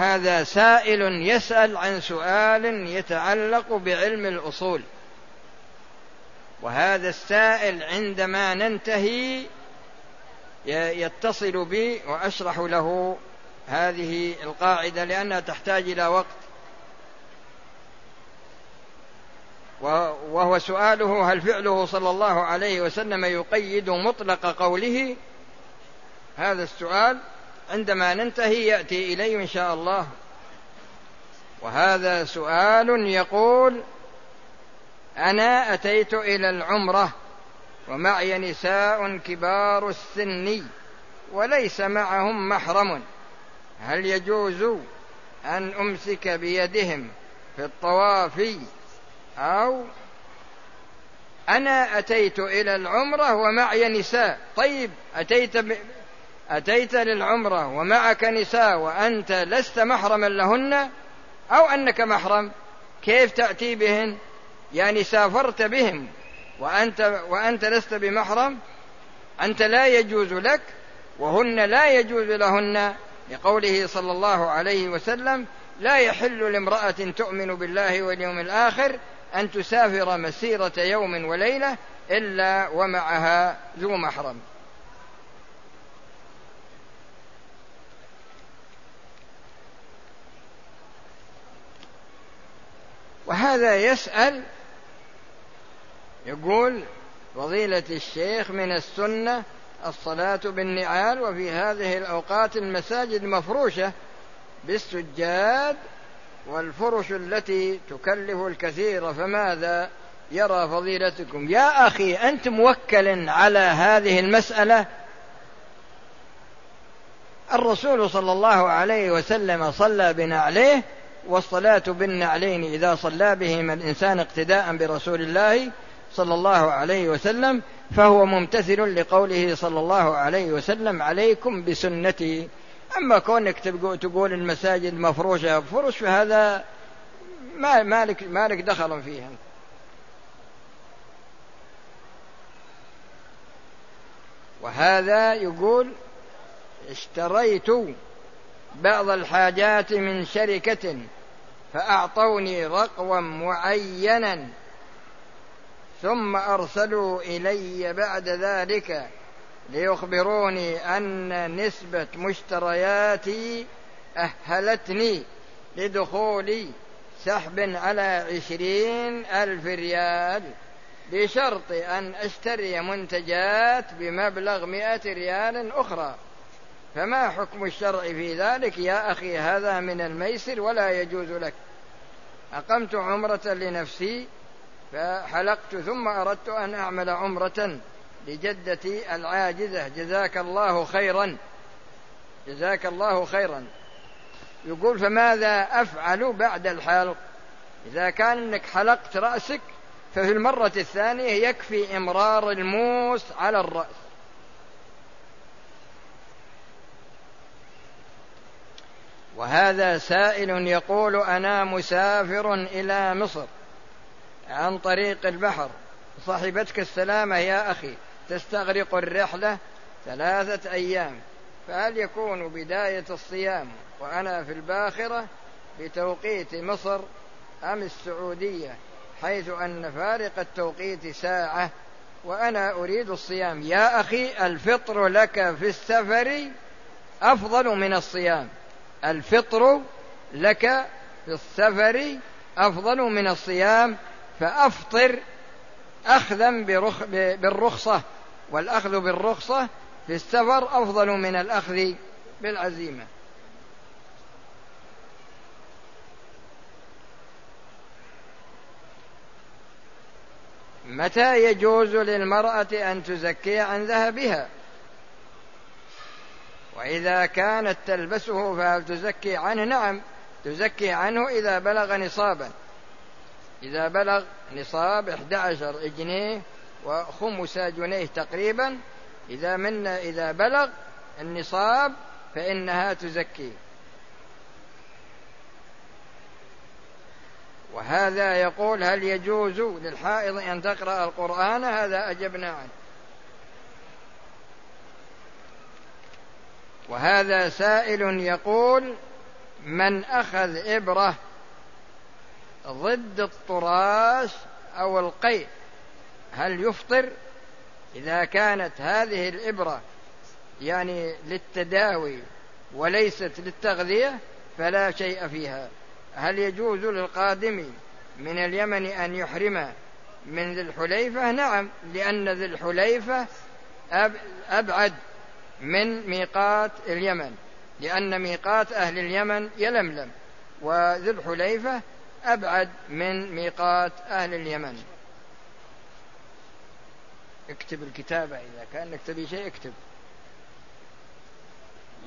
هذا سائل يسأل عن سؤال يتعلق بعلم الأصول. وهذا السائل عندما ننتهي يتصل بي وأشرح له هذه القاعدة لأنها تحتاج إلى وقت. وهو سؤاله هل فعله صلى الله عليه وسلم يقيد مطلق قوله؟ هذا السؤال عندما ننتهي يأتي اليه إن شاء الله. وهذا سؤال يقول أنا أتيت إلى العمرة ومعي نساء كبار السن وليس معهم محرم. هل يجوز أن أمسك بيدهم في الطواف أو أنا أتيت إلى العمرة ومعي نساء؟ طيب أتيت أتيت للعمرة ومعك نساء وأنت لست محرما لهن أو أنك محرم كيف تأتي بهن؟ يعني سافرت بهم وأنت وأنت لست بمحرم أنت لا يجوز لك وهن لا يجوز لهن لقوله صلى الله عليه وسلم لا يحل لامرأة تؤمن بالله واليوم الآخر أن تسافر مسيرة يوم وليلة إلا ومعها ذو محرم. وهذا يسأل يقول فضيلة الشيخ من السنة الصلاة بالنعال وفي هذه الأوقات المساجد مفروشة بالسجاد والفرش التي تكلف الكثير فماذا يرى فضيلتكم؟ يا أخي أنت موكل على هذه المسألة؟ الرسول صلى الله عليه وسلم صلى بنعليه والصلاة بالنعلين إذا صلى بهما الإنسان اقتداء برسول الله صلى الله عليه وسلم فهو ممتثل لقوله صلى الله عليه وسلم عليكم بسنتي. أما كونك تقول المساجد مفروشة فرش فهذا ما مالك مالك دخل فيها. وهذا يقول اشتريت بعض الحاجات من شركة فأعطوني رقوا معينا ثم أرسلوا إلي بعد ذلك ليخبروني أن نسبة مشترياتي أهلتني لدخول سحب على عشرين ألف ريال بشرط أن أشتري منتجات بمبلغ مئة ريال أخرى. فما حكم الشرع في ذلك يا أخي؟ هذا من الميسر ولا يجوز لك. أقمت عمرة لنفسي فحلقت ثم أردت أن أعمل عمرة لجدتي العاجزة. جزاك الله خيرا. جزاك الله خيرا. يقول فماذا أفعل بعد الحلق؟ إذا كان أنك حلقت رأسك ففي المرة الثانية يكفي إمرار الموس على الرأس. وهذا سائل يقول أنا مسافر إلى مصر عن طريق البحر. صاحبتك السلامة يا أخي تستغرق الرحلة ثلاثة أيام فهل يكون بداية الصيام وأنا في الباخرة بتوقيت مصر أم السعودية حيث أن فارق التوقيت ساعة وأنا أريد الصيام؟ يا أخي الفطر لك في السفر أفضل من الصيام. الفطر لك في السفر أفضل من الصيام فأفطر أخذا برخ بالرخصة والأخذ بالرخصة في السفر أفضل من الأخذ بالعزيمة. متى يجوز للمرأة أن تزكي عن ذهبها؟ وإذا كانت تلبسه فهل تزكي عنه؟ نعم تزكي عنه إذا بلغ نصابا. إذا بلغ نصاب 11 جنيه وخمس جنيه تقريبا إذا من إذا بلغ النصاب فإنها تزكي. وهذا يقول هل يجوز للحائض أن تقرأ القرآن؟ هذا أجبنا عنه. وهذا سائل يقول من أخذ إبرة ضد الطراش أو القيء هل يفطر؟ إذا كانت هذه الإبرة يعني للتداوي وليست للتغذية فلا شيء فيها. هل يجوز للقادم من اليمن أن يحرم من ذي الحليفة؟ نعم لأن ذي الحليفة أبعد من ميقات اليمن لأن ميقات أهل اليمن يلملم وذي الحليفة أبعد من ميقات أهل اليمن. اكتب الكتابة إذا كان تبي شيء اكتب.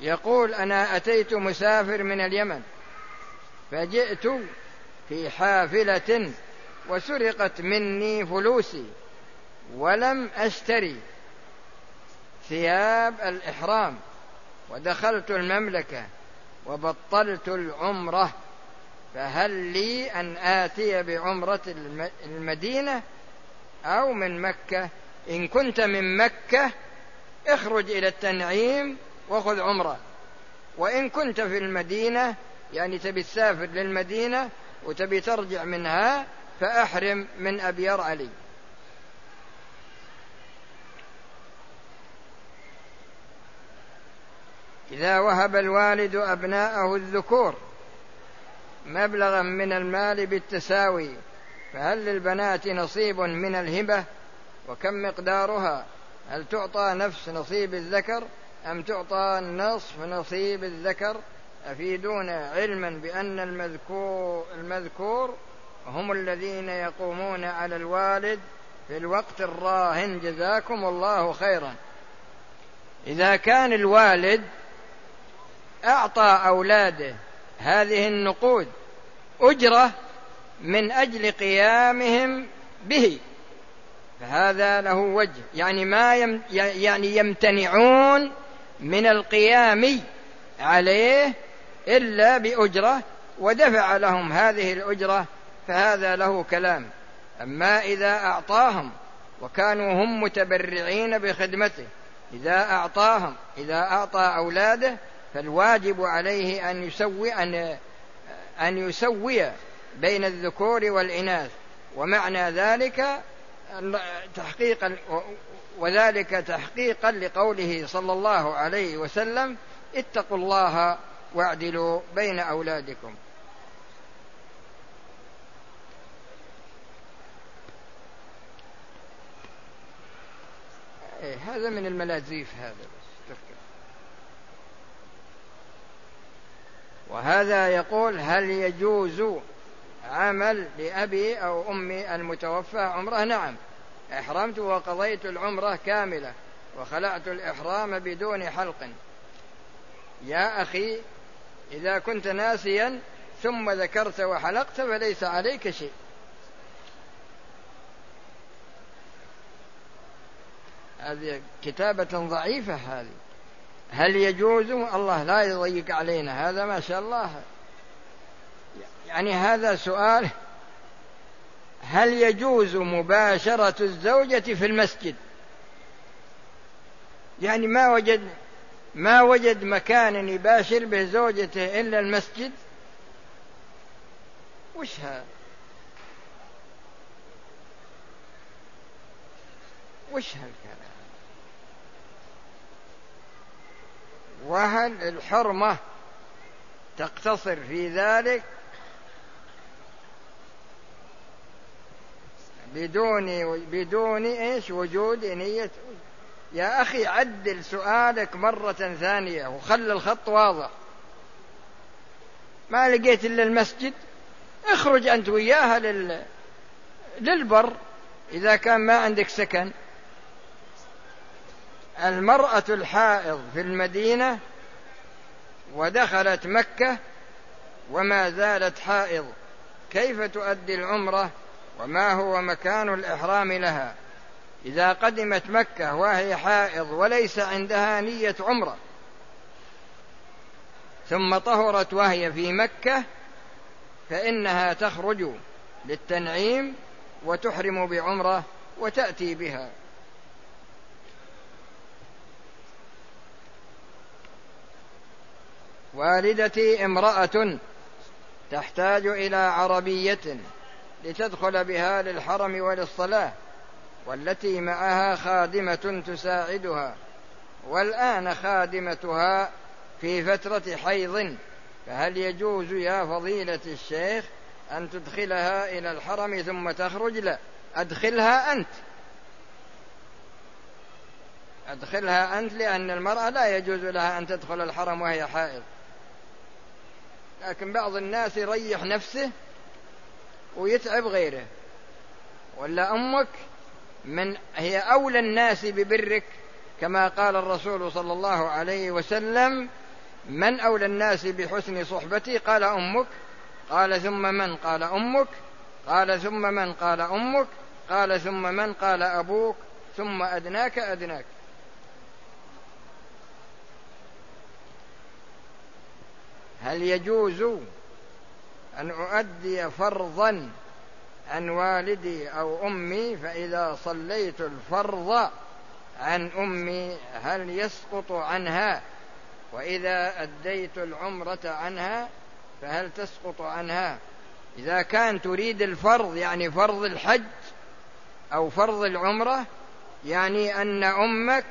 يقول أنا أتيت مسافر من اليمن فجئت في حافلة وسرقت مني فلوسي ولم أشتري. ثياب الإحرام ودخلت المملكة وبطلت العمرة فهل لي أن آتي بعمرة المدينة أو من مكة؟ إن كنت من مكة اخرج إلى التنعيم وخذ عمرة. وإن كنت في المدينة يعني تبي تسافر للمدينة وتبي ترجع منها فأحرم من أبيار علي إذا وهب الوالد أبناءه الذكور مبلغا من المال بالتساوي فهل للبنات نصيب من الهبة؟ وكم مقدارها؟ هل تعطى نفس نصيب الذكر؟ أم تعطى نصف نصيب الذكر؟ أفيدونا علما بأن المذكور, المذكور هم الذين يقومون على الوالد في الوقت الراهن. جزاكم الله خيرا. إذا كان الوالد أعطى أولاده هذه النقود أجرة من أجل قيامهم به. فهذا له وجه. يعني ما يم يعني يمتنعون من القيام عليه إلا بأجرة ودفع لهم هذه الأجرة فهذا له كلام. أما إذا أعطاهم وكانوا هم متبرعين بخدمته إذا أعطاهم إذا أعطى أولاده فالواجب عليه أن يسوي أن أن يسوي بين الذكور والإناث ومعنى ذلك تحقيقا وذلك تحقيقا لقوله صلى الله عليه وسلم اتقوا الله واعدلوا بين أولادكم. إيه هذا من الملازيف هذا بس وهذا يقول هل يجوز عمل لأبي أو أمي المتوفى عمرة؟ نعم. أحرمت وقضيت العمرة كاملة وخلعت الإحرام بدون حلق. يا أخي إذا كنت ناسيا ثم ذكرت وحلقت فليس عليك شيء. هذه كتابة ضعيفة هذه. هل يجوز؟ الله لا يضيق علينا. هذا ما شاء الله. يعني هذا سؤال هل يجوز مباشرة الزوجة في المسجد؟ يعني ما وجد ما وجد مكان يباشر به زوجته إلا المسجد؟ وش هذا وش هالكلام؟ وهل الحرمة تقتصر في ذلك بدون بدون إيش؟ وجود نية. يا أخي عدل سؤالك مرة ثانية وخلي الخط واضح. ما لقيت إلا المسجد؟ اخرج أنت وياها لل... للبر. إذا كان ما عندك سكن. المرأة الحائض في المدينة ودخلت مكة وما زالت حائض. كيف تؤدي العمرة وما هو مكان الإحرام لها؟ إذا قدمت مكة وهي حائض وليس عندها نية عمرة ثم طهرت وهي في مكة فإنها تخرج للتنعيم وتحرم بعمرة وتأتي بها. والدتي امرأة تحتاج إلى عربية لتدخل بها للحرم وللصلاة والتي معها خادمة تساعدها. والآن خادمتها في فترة حيض فهل يجوز يا فضيلة الشيخ أن تدخلها إلى الحرم ثم تخرج؟ لا أدخلها أنت. أدخلها أنت لأن المرأة لا يجوز لها أن تدخل الحرم وهي حائض. لكن بعض الناس يريح نفسه ويتعب غيره. ولا أمك من هي أولى الناس ببرك كما قال الرسول صلى الله عليه وسلم من أولى الناس بحسن صحبتي؟ قال أمك. قال ثم من؟ قال أمك. قال ثم من؟ قال أمك. قال ثم من؟ قال أبوك. ثم أدناك أدناك. هل يجوز أن أؤدي فرضا عن والدي أو أمي؟ فإذا صليت الفرض عن أمي هل يسقط عنها؟ وإذا أديت العمرة عنها فهل تسقط عنها؟ إذا كان تريد الفرض يعني فرض الحج أو فرض العمرة يعني أن أمك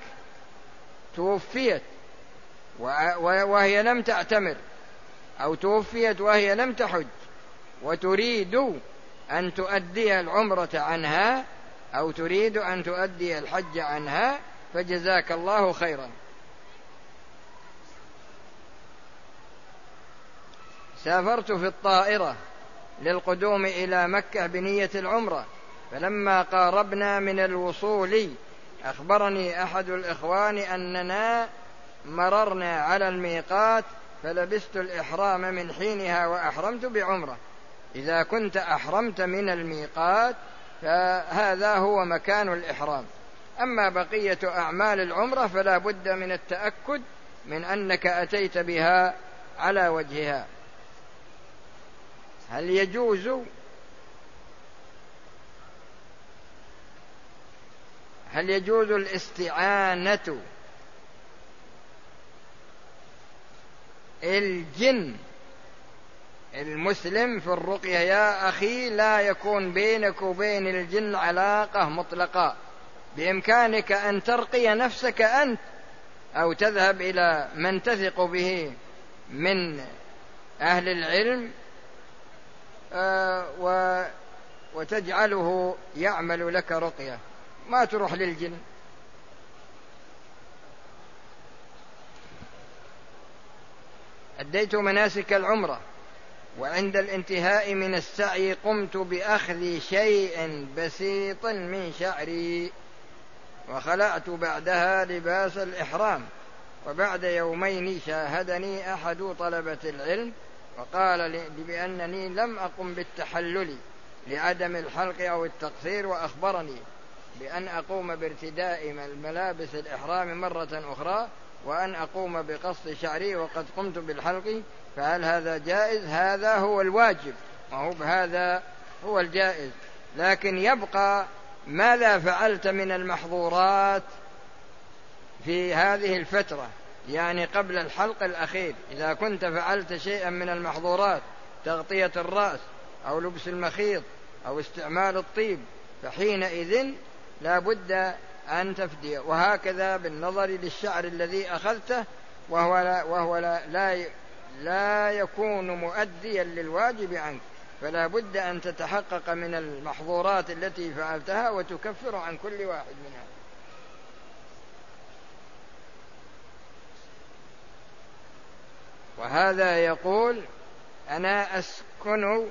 توفيت وهي لم تعتمر. أو توفيت وهي لم تحج وتريد أن تؤدي العمرة عنها أو تريد أن تؤدي الحج عنها فجزاك الله خيرا. سافرت في الطائرة للقدوم إلى مكة بنية العمرة فلما قاربنا من الوصول أخبرني أحد الإخوان أننا مررنا على الميقات فلبست الإحرام من حينها وأحرمت بعمرة. إذا كنت أحرمت من الميقات فهذا هو مكان الإحرام. أما بقية أعمال العمرة فلا بد من التأكد من أنك أتيت بها على وجهها. هل يجوز هل يجوز الاستعانة الجن المسلم في الرقية يا أخي لا يكون بينك وبين الجن علاقة مطلقة. بإمكانك أن ترقي نفسك أنت أو تذهب إلى من تثق به من أهل العلم آه، وتجعله يعمل لك رقية. ما تروح للجن. أديت مناسك العمرة وعند الانتهاء من السعي قمت بأخذ شيء بسيط من شعري وخلعت بعدها لباس الإحرام. وبعد يومين شاهدني أحد طلبة العلم وقال لي بأنني لم أقم بالتحلل لعدم الحلق أو التقصير وأخبرني بأن أقوم بارتداء الملابس الإحرام مرة أخرى. وأن أقوم بقص شعري وقد قمت بالحلق فهل هذا جائز؟ هذا هو الواجب وهو هذا هو الجائز. لكن يبقى ماذا فعلت من المحظورات في هذه الفترة؟ يعني قبل الحلق الأخير إذا كنت فعلت شيئا من المحظورات تغطية الرأس أو لبس المخيط أو استعمال الطيب فحينئذ لا بد أن تفدي. وهكذا بالنظر للشعر الذي أخذته وهو لا, وهو لا, لا, لا يكون مؤديا للواجب عنك. فلا بد أن تتحقق من المحظورات التي فعلتها وتكفر عن كل واحد منها. وهذا يقول أنا أسكن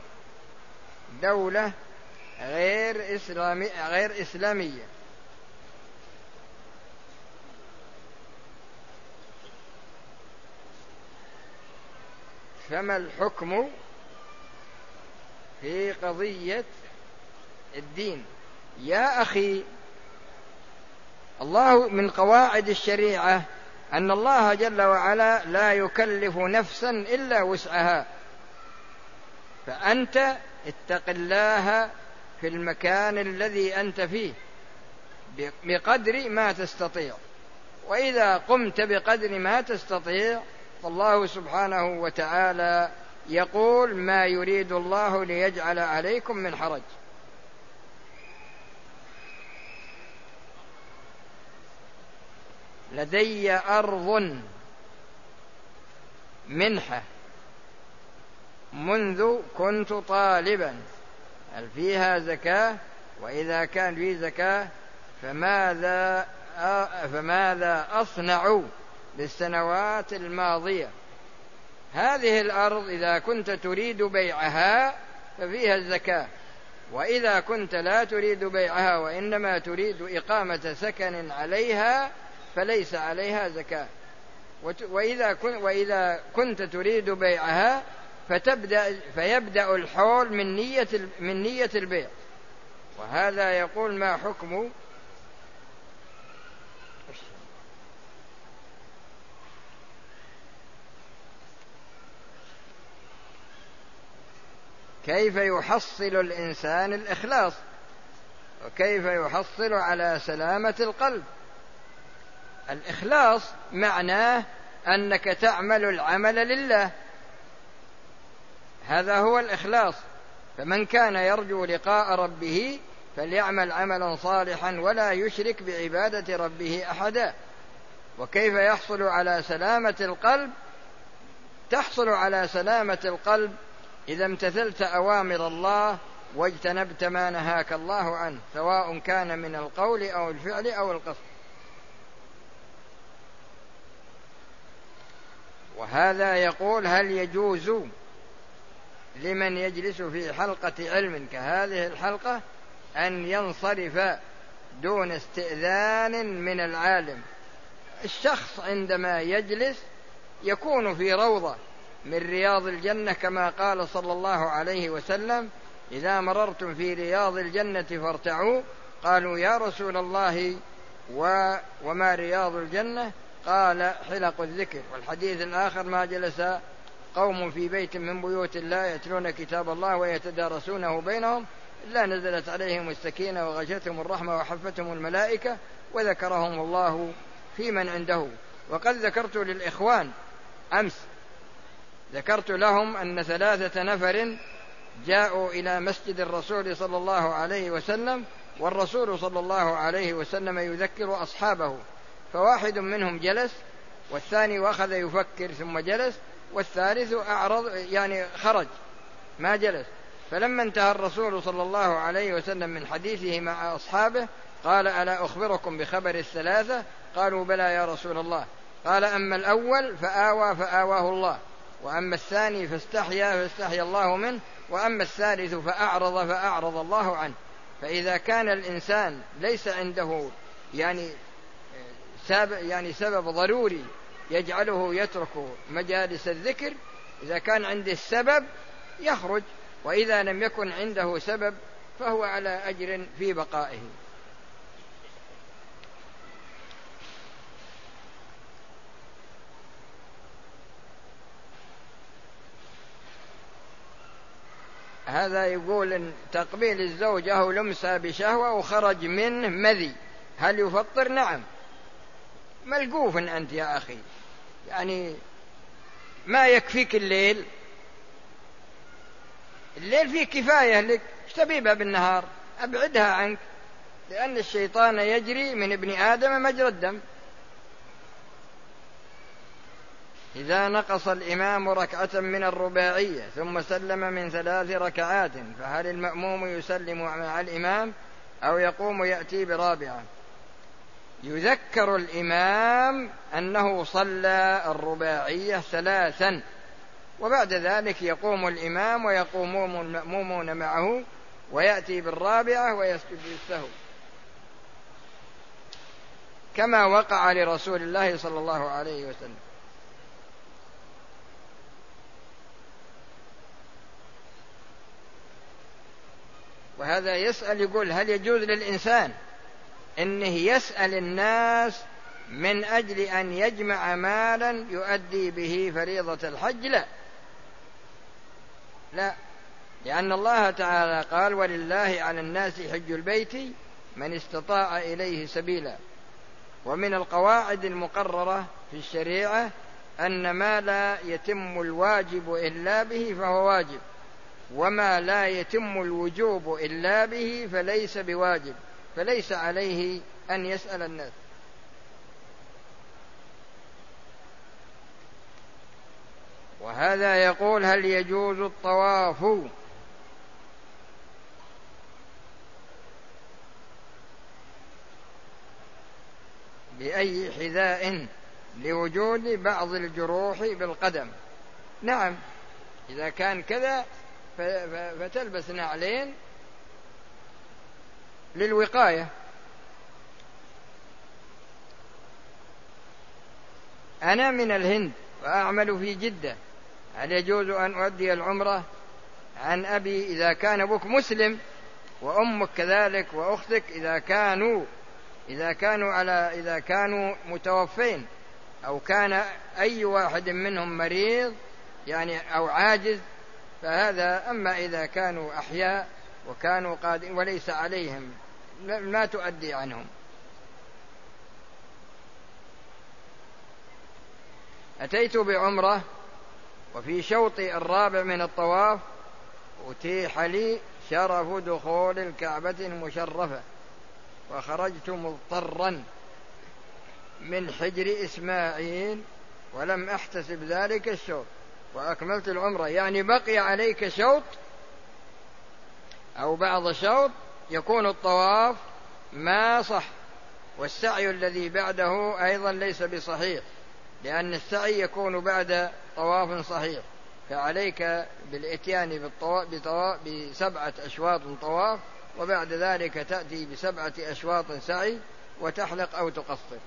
دولة غير إسلامي غير إسلامية. فما الحكم في قضية الدين؟ يا أخي الله من قواعد الشريعة أن الله جل وعلا لا يكلف نفسا إلا وسعها. فأنت اتق الله في المكان الذي أنت فيه بقدر ما تستطيع. وإذا قمت بقدر ما تستطيع فالله سبحانه وتعالى يقول ما يريد الله ليجعل عليكم من حرج. لدي أرض منحة منذ كنت طالبا هل فيها زكاة؟ وإذا كان في زكاة فماذا فماذا أصنع؟ للسنوات الماضية. هذه الأرض إذا كنت تريد بيعها ففيها الزكاة. وإذا كنت لا تريد بيعها وإنما تريد إقامة سكن عليها فليس عليها زكاة. وإذا وإذا كنت تريد بيعها فتبدأ فيبدأ الحول من نية من نية البيع. وهذا يقول ما حكم كيف يحصل الإنسان الإخلاص؟ وكيف يحصل على سلامة القلب؟ الإخلاص معناه أنك تعمل العمل لله. هذا هو الإخلاص. فمن كان يرجو لقاء ربه فليعمل عملا صالحا ولا يشرك بعبادة ربه أحدا. وكيف يحصل على سلامة القلب؟ تحصل على سلامة القلب إذا امتثلت أوامر الله واجتنبت ما نهاك الله عنه سواء كان من القول أو الفعل أو القصد. وهذا يقول هل يجوز لمن يجلس في حلقة علم كهذه الحلقة أن ينصرف دون استئذان من العالم؟ الشخص عندما يجلس يكون في روضة من رياض الجنة كما قال صلى الله عليه وسلم إذا مررتم في رياض الجنة فارتعوا. قالوا يا رسول الله و وما رياض الجنة؟ قال حلق الذكر. والحديث الآخر ما جلس قوم في بيت من بيوت الله يتلون كتاب الله ويتدارسونه بينهم إلا نزلت عليهم السكينة وغشتهم الرحمة وحفتهم الملائكة وذكرهم الله في من عنده. وقد ذكرت للإخوان أمس ذكرت لهم أن ثلاثة نفر جاءوا إلى مسجد الرسول صلى الله عليه وسلم والرسول صلى الله عليه وسلم يذكر أصحابه. فواحد منهم جلس والثاني وأخذ يفكر ثم جلس والثالث أعرض يعني خرج ما جلس. فلما انتهى الرسول صلى الله عليه وسلم من حديثه مع أصحابه قال ألا أخبركم بخبر الثلاثة؟ قالوا بلى يا رسول الله. قال أما الأول فآوى فآواه الله. وأما الثاني فاستحيا فاستحيا الله منه وأما الثالث فأعرض فأعرض الله عنه. فإذا كان الإنسان ليس عنده يعني سبب يعني سبب ضروري يجعله يترك مجالس الذكر إذا كان عنده السبب يخرج وإذا لم يكن عنده سبب فهو على أجر في بقائه. هذا يقول إن تقبيل الزوجة أو لمسها بشهوة وخرج منه مذي. هل يفطر؟ نعم. ملقوف أنت يا أخي. يعني ما يكفيك الليل؟ الليل فيه كفاية لك. إيش تبيبها بالنهار؟ أبعدها عنك. لأن الشيطان يجري من ابن آدم مجرى الدم. إذا نقص الإمام ركعة من الرباعية ثم سلم من ثلاث ركعات فهل المأموم يسلم مع الإمام أو يقوم يأتي برابعة؟ يذكر الإمام أنه صلى الرباعية ثلاثا وبعد ذلك يقوم الإمام ويقومون المأمومون معه ويأتي بالرابعة ويسجد للسهو. كما وقع لرسول الله صلى الله عليه وسلم. وهذا يسأل يقول هل يجوز للإنسان انه يسأل الناس من أجل أن يجمع مالا يؤدي به فريضة الحج؟ لا. لا. لأن الله تعالى قال ولله على الناس حج البيت من استطاع إليه سبيلا. ومن القواعد المقررة في الشريعة أن ما لا يتم الواجب إلا به فهو واجب. وما لا يتم الوجوب إلا به فليس بواجب فليس عليه أن يسأل الناس. وهذا يقول هل يجوز الطواف؟ بأي حذاء؟ لوجود بعض الجروح بالقدم. نعم إذا كان كذا فتلبس نعلين للوقاية. أنا من الهند وأعمل في جدة. هل يجوز أن أؤدي العمرة؟ عن أبي إذا كان أبوك مسلم وأمك كذلك وأختك إذا كانوا إذا كانوا على إذا كانوا متوفين أو كان أي واحد منهم مريض يعني أو عاجز فهذا أما إذا كانوا أحياء وكانوا قادين وليس عليهم ما تؤدي عنهم. أتيت بعمرة وفي شوطي الرابع من الطواف أتيح لي شرف دخول الكعبة المشرفة وخرجت مضطرا من حجر إسماعيل ولم أحتسب ذلك الشوط. وأكملت العمرة. يعني بقي عليك شوط أو بعض شوط يكون الطواف ما صح. والسعي الذي بعده أيضا ليس بصحيح لأن السعي يكون بعد طواف صحيح. فعليك بالإتيان بسبعة أشواط طواف وبعد ذلك تأتي بسبعة أشواط سعي وتحلق أو تقصر.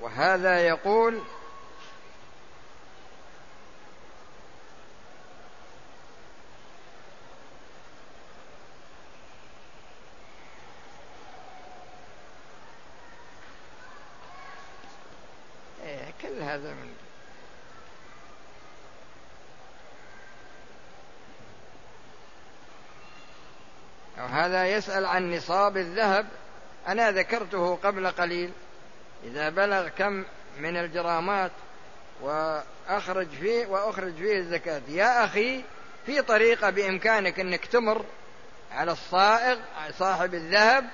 وهذا يقول إيه، كل هذا من وهذا يسأل عن نصاب الذهب. أنا ذكرته قبل قليل. إذا بلغ كم من الجرامات وأخرج فيه وأخرج فيه الزكاة. يا أخي في طريقة بإمكانك أنك تمر على الصائغ صاحب الذهب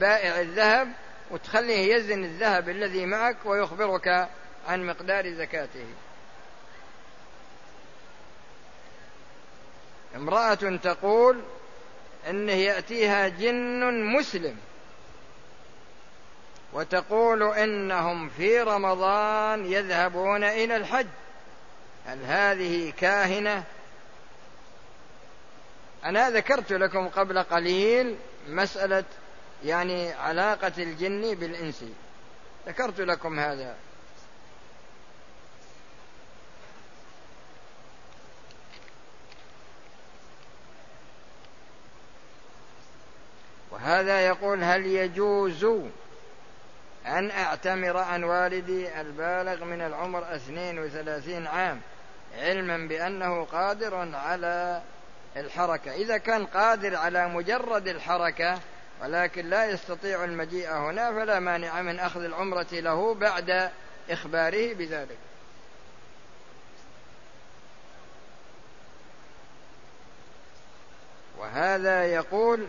بائع الذهب وتخليه يزن الذهب الذي معك ويخبرك عن مقدار زكاته. امرأة تقول انه يأتيها جن مسلم. وتقول إنهم في رمضان يذهبون إلى الحج. هل هذه كاهنة؟ أنا ذكرت لكم قبل قليل مسألة يعني علاقة الجن بالإنس. ذكرت لكم هذا. وهذا يقول هل يجوز أن أعتمر عن والدي البالغ من العمر اثنين وثلاثين عام علما بأنه قادر على الحركة. إذا كان قادر على مجرد الحركة ولكن لا يستطيع المجيء هنا فلا مانع من أخذ العمرة له بعد إخباره بذلك. وهذا يقول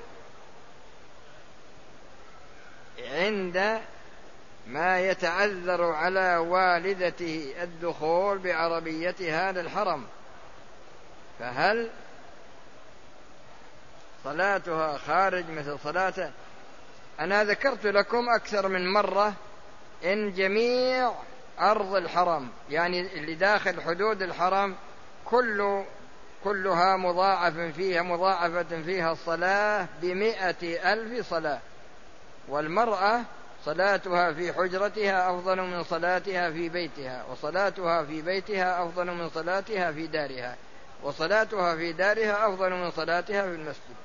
عند ما يتعذر على والدته الدخول بعربيتها للحرم فهل صلاتها خارج مثل صلاته أنا ذكرت لكم أكثر من مرة إن جميع أرض الحرم يعني اللي داخل حدود الحرم كل كلها مضاعف فيها مضاعفة فيها الصلاة بمئة ألف صلاة. والمرأة صلاتها في حجرتها أفضل من صلاتها في بيتها وصلاتها في بيتها أفضل من صلاتها في دارها وصلاتها في دارها أفضل من صلاتها في المسجد.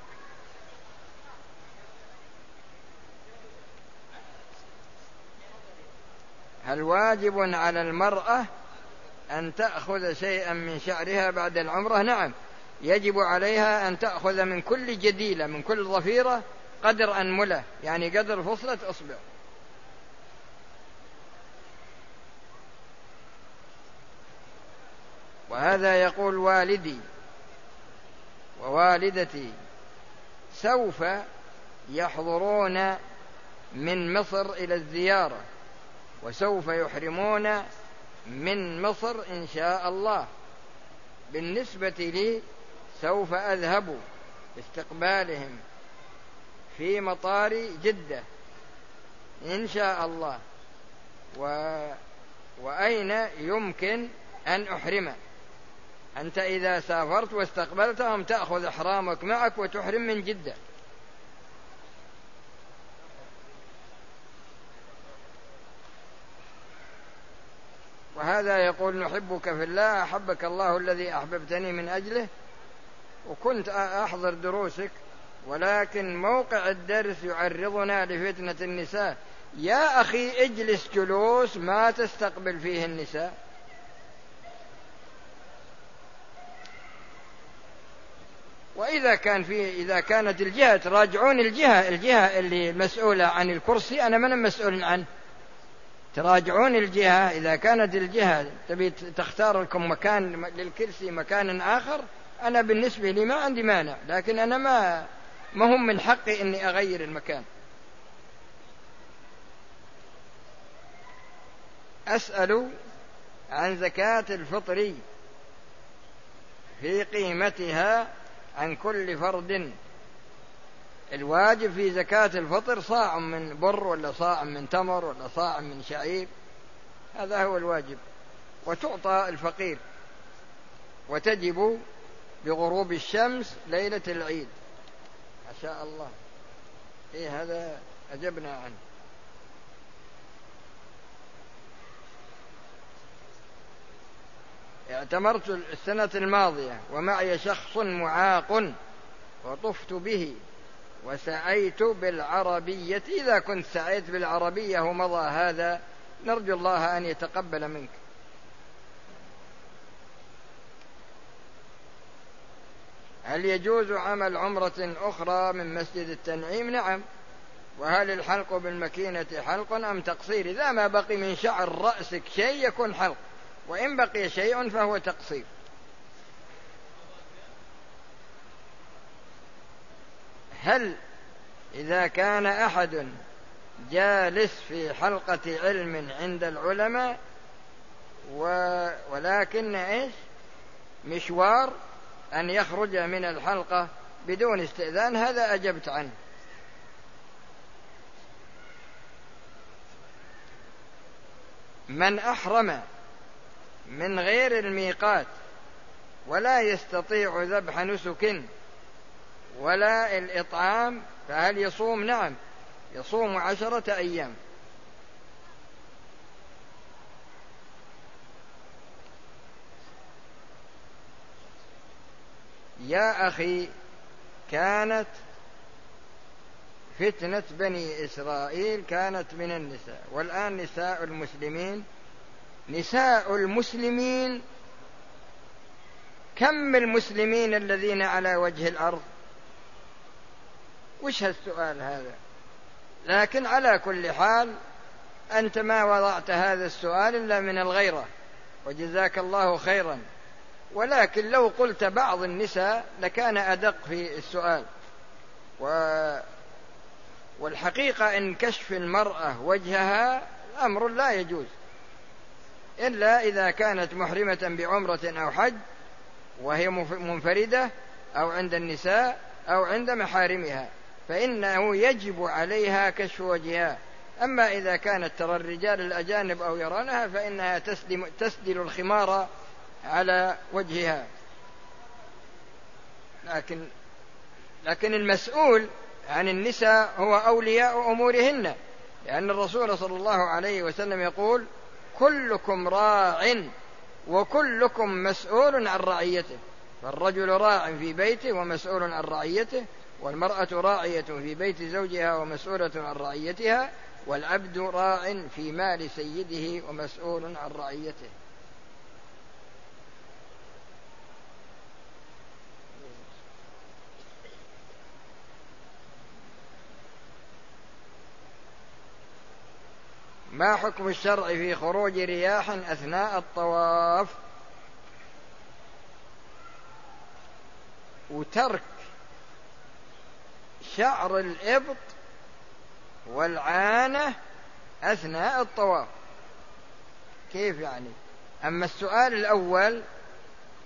هل واجب على المرأة أن تأخذ شيئا من شعرها بعد العمرة؟ نعم يجب عليها أن تأخذ من كل جديلة من كل ظفيرة قدر أنملة يعني قدر فصلة أصبع. وهذا يقول والدي ووالدتي سوف يحضرون من مصر إلى الزيارة وسوف يحرمون من مصر إن شاء الله. بالنسبة لي سوف أذهب استقبالهم في مطار جدة إن شاء الله. و... وأين يمكن أن أحرم أنت إذا سافرت واستقبلتهم تأخذ إحرامك معك وتحرم من جدة. وهذا يقول نحبك في الله أحبك الله الذي أحببتني من أجله وكنت أحضر دروسك ولكن موقع الدرس يعرضنا لفتنة النساء. يا أخي اجلس جلوس ما تستقبل فيه النساء. وإذا كان في إذا كانت الجهة تراجعون الجهة الجهة اللي مسؤولة عن الكرسي أنا من مسؤول عنه. تراجعون الجهة إذا كانت الجهة تبي تختار لكم مكان للكرسي مكان آخر أنا بالنسبة لي ما عندي مانع. لكن أنا ما ما هم من حقي إني أغير المكان. أسأل عن زكاة الفطر في قيمتها عن كل فرد. الواجب في زكاة الفطر صاع من بر ولا صاع من تمر ولا صاع من شعير. هذا هو الواجب. وتعطى الفقير. وتجب بغروب الشمس ليلة العيد. ما شاء الله. إيه هذا أجبنا عنه. اعتمرت السنة الماضية ومعي شخص معاق وطفت به وسعيت بالعربية. إذا كنت سعيت بالعربية ومضى هذا نرجو الله أن يتقبل منك. هل يجوز عمل عمرة أخرى من مسجد التنعيم؟ نعم. وهل الحلق بالمكينة حلق أم تقصير؟ إذا ما بقي من شعر رأسك شيء يكون حلق. وإن بقي شيء فهو تقصير. هل إذا كان أحد جالس في حلقة علم عند العلماء و... ولكن إيش؟ مشوار أن يخرج من الحلقة بدون استئذان هذا أجبت عنه. من أحرم من غير الميقات ولا يستطيع ذبح نسك ولا الإطعام فهل يصوم؟ نعم يصوم عشرة أيام. يا أخي كانت فتنة بني إسرائيل كانت من النساء والآن نساء المسلمين نساء المسلمين كم المسلمين الذين على وجه الأرض؟ وش هالسؤال هذا؟ لكن على كل حال أنت ما وضعت هذا السؤال إلا من الغيرة وجزاك الله خيرا. ولكن لو قلت بعض النساء لكان أدق في السؤال. و والحقيقة إن كشف المرأة وجهها أمر لا يجوز. إلا إذا كانت محرمة بعمرة أو حج وهي منفردة أو عند النساء أو عند محارمها فإنه يجب عليها كشف وجهها. أما إذا كانت ترى الرجال الأجانب أو يرونها فإنها تسلم تسدل الخمار على وجهها. لكن لكن المسؤول عن النساء هو أولياء أمورهن لأن الرسول صلى الله عليه وسلم يقول كلكم راع وكلكم مسؤول عن رعيته. فالرجل راع في بيته ومسؤول عن رعيته والمرأة راعية في بيت زوجها ومسؤولة عن رعيتها والعبد راع في مال سيده ومسؤول عن رعيته. ما حكم الشرع في خروج رياح أثناء الطواف؟ ترك شعر الإبط والعانة أثناء الطواف. كيف يعني؟ أما السؤال الأول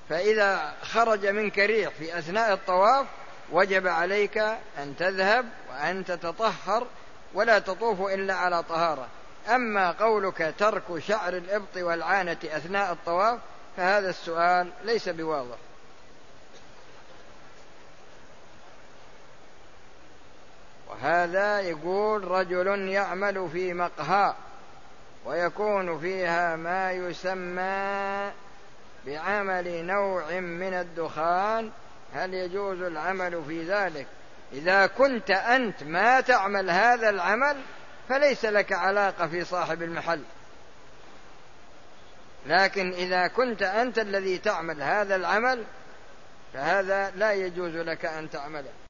فإذا خرج منك ريح في أثناء الطواف وجب عليك أن تذهب وأن تتطهر ولا تطوف إلا على طهارة. أما قولك ترك شعر الإبط والعانة أثناء الطواف فهذا السؤال ليس بواضح. وهذا يقول رجل يعمل في مقهى ويكون فيها ما يسمى بعمل نوع من الدخان هل يجوز العمل في ذلك؟ إذا كنت أنت ما تعمل هذا العمل فليس لك علاقة في صاحب المحل. لكن إذا كنت أنت الذي تعمل هذا العمل فهذا لا يجوز لك أن تعمله.